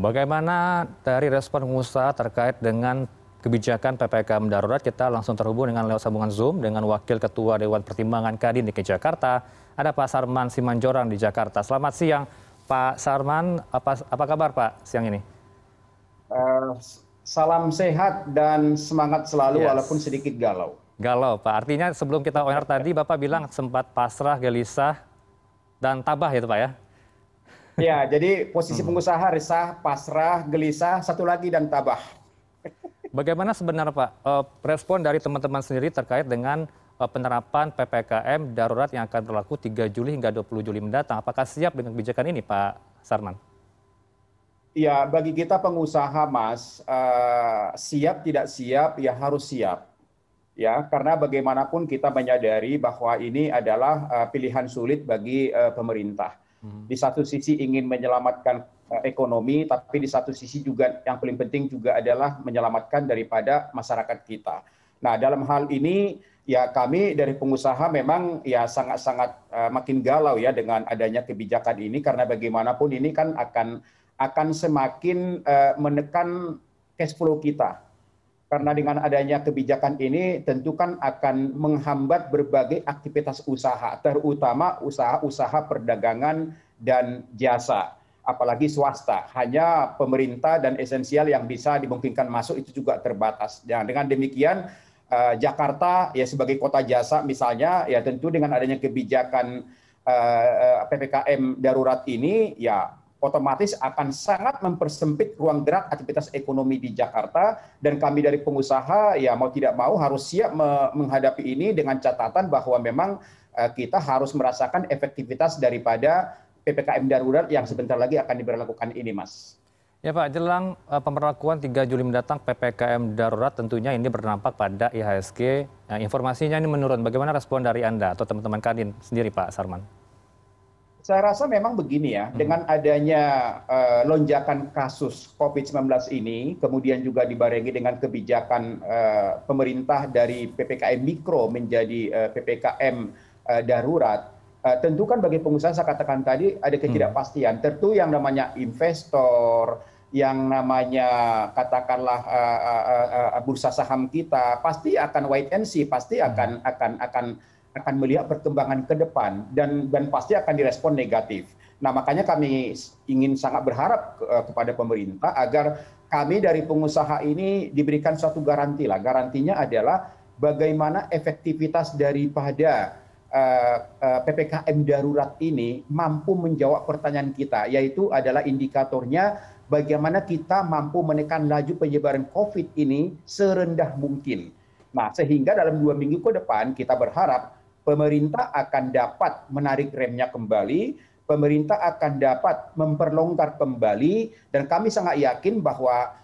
bagaimana dari respon pengusaha terkait dengan kebijakan ppkm darurat? Kita langsung terhubung dengan lewat sambungan zoom dengan wakil ketua dewan pertimbangan kadin dki jakarta. Ada pak sarman simanjorang di jakarta. Selamat siang pak sarman. Apa kabar pak siang ini? Salam sehat dan semangat selalu walaupun sedikit galau. Galau pak. Artinya sebelum kita on air tadi bapak bilang sempat pasrah gelisah dan tabah itu pak ya ya jadi posisi pengusaha resah pasrah gelisah satu lagi dan tabah. Bagaimana sebenarnya pak respon dari teman teman sendiri terkait dengan penerapan ppkm darurat yang akan berlaku tiga juli hingga dua puluh juli mendatang? Apakah siap dengan kebijakan ini pak sarman? Ya bagi kita pengusaha mas siap tidak siap ya harus siap. Ya karena bagaimanapun kita menyadari bahwa ini adalah pilihan sulit bagi pemerintah di satu sisi ingin menyelamatkan ekonomi tapi di satu sisi juga yang paling penting juga adalah menyelamatkan daripada masyarakat kita. Nah dalam hal ini ya kami dari pengusaha memang ya sangat sangat makin galau ya dengan adanya kebijakan ini. Karena bagaimanapun ini kan akan akan semakin menekan cash flow kita karena dengan adanya kebijakan ini tentu kan akan menghambat berbagai aktivitas usaha terutama usaha usaha perdagangan dan jasa. Apalagi swasta. Hanya pemerintah dan esensial yang bisa dimungkinkan masuk itu juga terbatas. Dan dengan demikian jakarta ya sebagai kota jasa misalnya ya tentu dengan adanya kebijakan ppkm darurat ini ya otomatis akan sangat mempersempit ruang gerak aktivitas ekonomi di jakarta. Dan kami dari pengusaha ya mau tidak mau harus siap menghadapi ini dengan catatan bahwa memang kita harus merasakan efektivitas daripada ppkm darurat yang sebentar lagi akan diberlakukan ini mas. Ya pak jelang pemberlakuan tiga juli mendatang ppkm darurat tentunya ini berdampak pada ihsg informasinya ini menurun. Bagaimana respon dari anda atau teman teman kadin sendiri pak sarman saya rasa memang begini ya dengan adanya lonjakan kasus covid sembilan belas ini kemudian juga dibarengi dengan kebijakan pemerintah dari ppkm mikro menjadi ppkm darurat tentu kan bagi pengusaha saya katakan tadi ada ketidakpastian. Tentu yang namanya investor yang namanya katakanlah bursa saham kita pasti akan wait and see pasti akan akan akan akan melihat perkembangan ke depan dan pasti akan direspon negatif. Nah makanya kami ingin sangat berharap kepada pemerintah agar kami dari pengusaha ini diberikan suatu garanti lah. Garantinya adalah bagaimana efektivitas daripada ppkm darurat ini mampu menjawab pertanyaan kita yaitu adalah indikatornya bagaimana kita mampu menekan laju penyebaran covid ini serendah mungkin. Nah sehingga dalam dua minggu ke depan kita berharap pemerintah akan dapat menarik remnya kembali pemerintah akan dapat memperlonggar kembali dan kami sangat yakin bahwa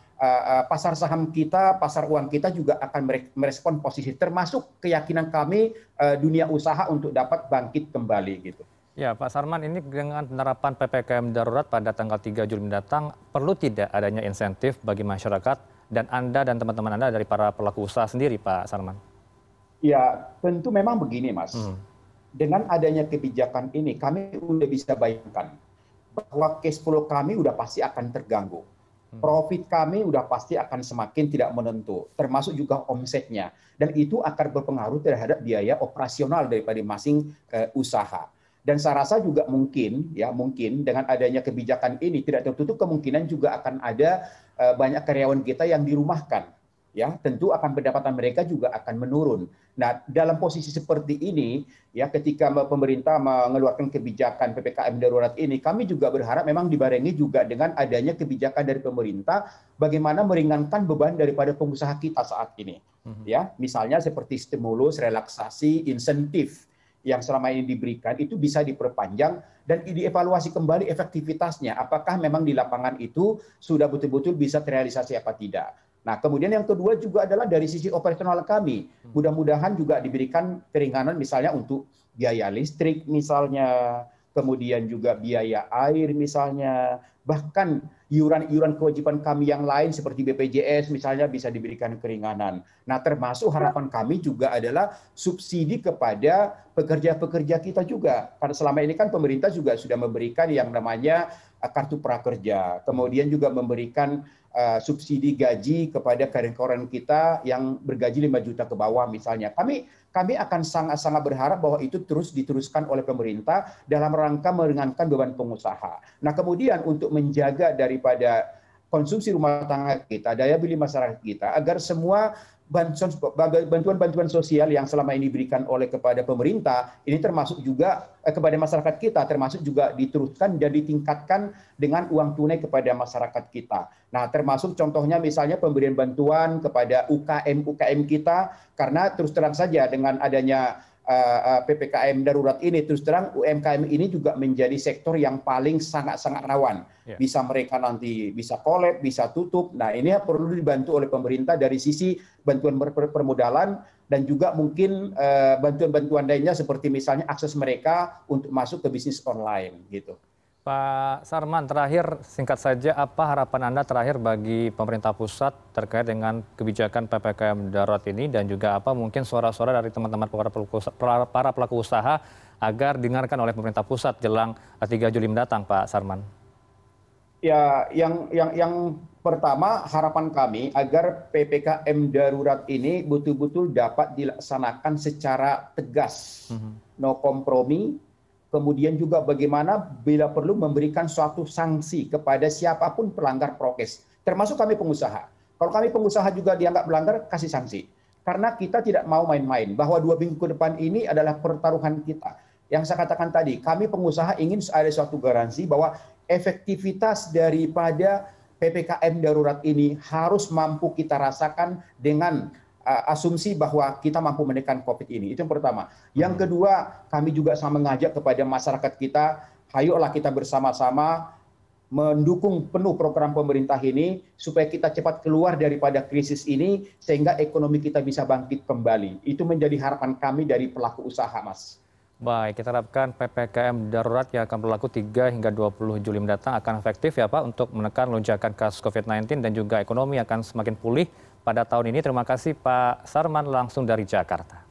pasar saham kita pasar uang kita juga akan merespon posisi termasuk keyakinan kami dunia usaha untuk dapat bangkit kembali gitu. Ya pak sarman ini dengan penerapan ppkm darurat pada tanggal tiga juli mendatang perlu tidak adanya insentif bagi masyarakat dan anda dan teman teman anda dari para pelaku usaha sendiri pak sarman ya tentu memang begini mas. Dengan adanya kebijakan ini kami sudah bisa bayangkan bahwa cash flow kami sudah pasti akan terganggu. Profit kami sudah pasti akan semakin tidak menentu termasuk juga omsetnya. Dan itu akan berpengaruh terhadap biaya operasional daripada masing usaha. Dan saya rasa juga mungkin ya mungkin dengan adanya kebijakan ini tidak tertutup kemungkinan juga akan ada banyak karyawan kita yang dirumahkan ya tentu akan pendapatan mereka juga akan menurun. Nah, dalam posisi seperti ini, ya ketika pemerintah mengeluarkan kebijakan PPKM darurat ini, kami juga berharap memang dibarengi juga dengan adanya kebijakan dari pemerintah bagaimana meringankan beban daripada pengusaha kita saat ini. Ya, misalnya seperti stimulus, relaksasi, insentif yang selama ini diberikan itu bisa diperpanjang dan dievaluasi kembali efektivitasnya. Apakah memang di lapangan itu sudah betul-betul bisa terrealisasi apa tidak. Nah, kemudian yang kedua juga adalah dari sisi operasional kami. Mudah-mudahan juga diberikan keringanan misalnya untuk biaya listrik misalnya, kemudian juga biaya air misalnya, bahkan iuran-iuran kewajiban kami yang lain seperti BPJS misalnya bisa diberikan keringanan. Nah, termasuk harapan kami juga adalah subsidi kepada pekerja-pekerja kita juga. Karena selama ini kan pemerintah juga sudah memberikan yang namanya kartu prakerja, kemudian juga memberikan uh, subsidi gaji kepada karyawan kita yang bergaji 5 juta ke bawah misalnya. Kami kami akan sangat-sangat berharap bahwa itu terus diteruskan oleh pemerintah dalam rangka meringankan beban pengusaha. Nah, kemudian untuk menjaga daripada konsumsi rumah tangga kita, daya beli masyarakat kita, agar semua bantuan-bantuan sosial yang selama ini diberikan oleh kepada pemerintah ini termasuk juga eh, kepada masyarakat kita termasuk juga diteruskan dan ditingkatkan dengan uang tunai kepada masyarakat kita. Nah, termasuk contohnya misalnya pemberian bantuan kepada UKM UKM kita karena terus terang saja dengan adanya ppkm darurat ini terus terang umkm ini juga menjadi sektor yang paling sangat sangat rawan ya. bisa mereka nanti bisa kolab bisa tutup nah ini perlu dibantu oleh pemerintah dari sisi bantuan permodalan dan juga mungkin eh, bantuan-bantuan lainnya seperti misalnya akses mereka untuk masuk ke bisnis online gitu. Pak Sarman, terakhir singkat saja apa harapan Anda terakhir bagi pemerintah pusat terkait dengan kebijakan PPKM darurat ini dan juga apa mungkin suara-suara dari teman-teman para pelaku, para pelaku usaha agar didengarkan oleh pemerintah pusat jelang 3 Juli mendatang, Pak Sarman? Ya, yang yang yang pertama harapan kami agar PPKM darurat ini betul-betul dapat dilaksanakan secara tegas, mm -hmm. no kompromi, kemudian juga bagaimana bila perlu memberikan suatu sanksi kepada siapa pun pelanggar prokes, termasuk kami pengusaha. Kalau kami pengusaha juga dianggap melanggar, kasih sanksi. Karena kita tidak mau main-main, bahwa dua minggu ke depan ini adalah pertaruhan kita. Yang saya katakan tadi, kami pengusaha ingin ada suatu garansi bahwa efektivitas daripada PPKM darurat ini harus mampu kita rasakan dengan asumsi bahwa kita mampu menekan COVID ini. Itu yang pertama. Yang hmm. kedua, kami juga sama mengajak kepada masyarakat kita, ayolah kita bersama-sama mendukung penuh program pemerintah ini supaya kita cepat keluar daripada krisis ini sehingga ekonomi kita bisa bangkit kembali. Itu menjadi harapan kami dari pelaku usaha, Mas. Baik, kita harapkan PPKM darurat yang akan berlaku 3 hingga 20 Juli mendatang akan efektif ya Pak untuk menekan lonjakan kasus COVID-19 dan juga ekonomi akan semakin pulih pada tahun ini. Terima kasih Pak Sarman langsung dari Jakarta.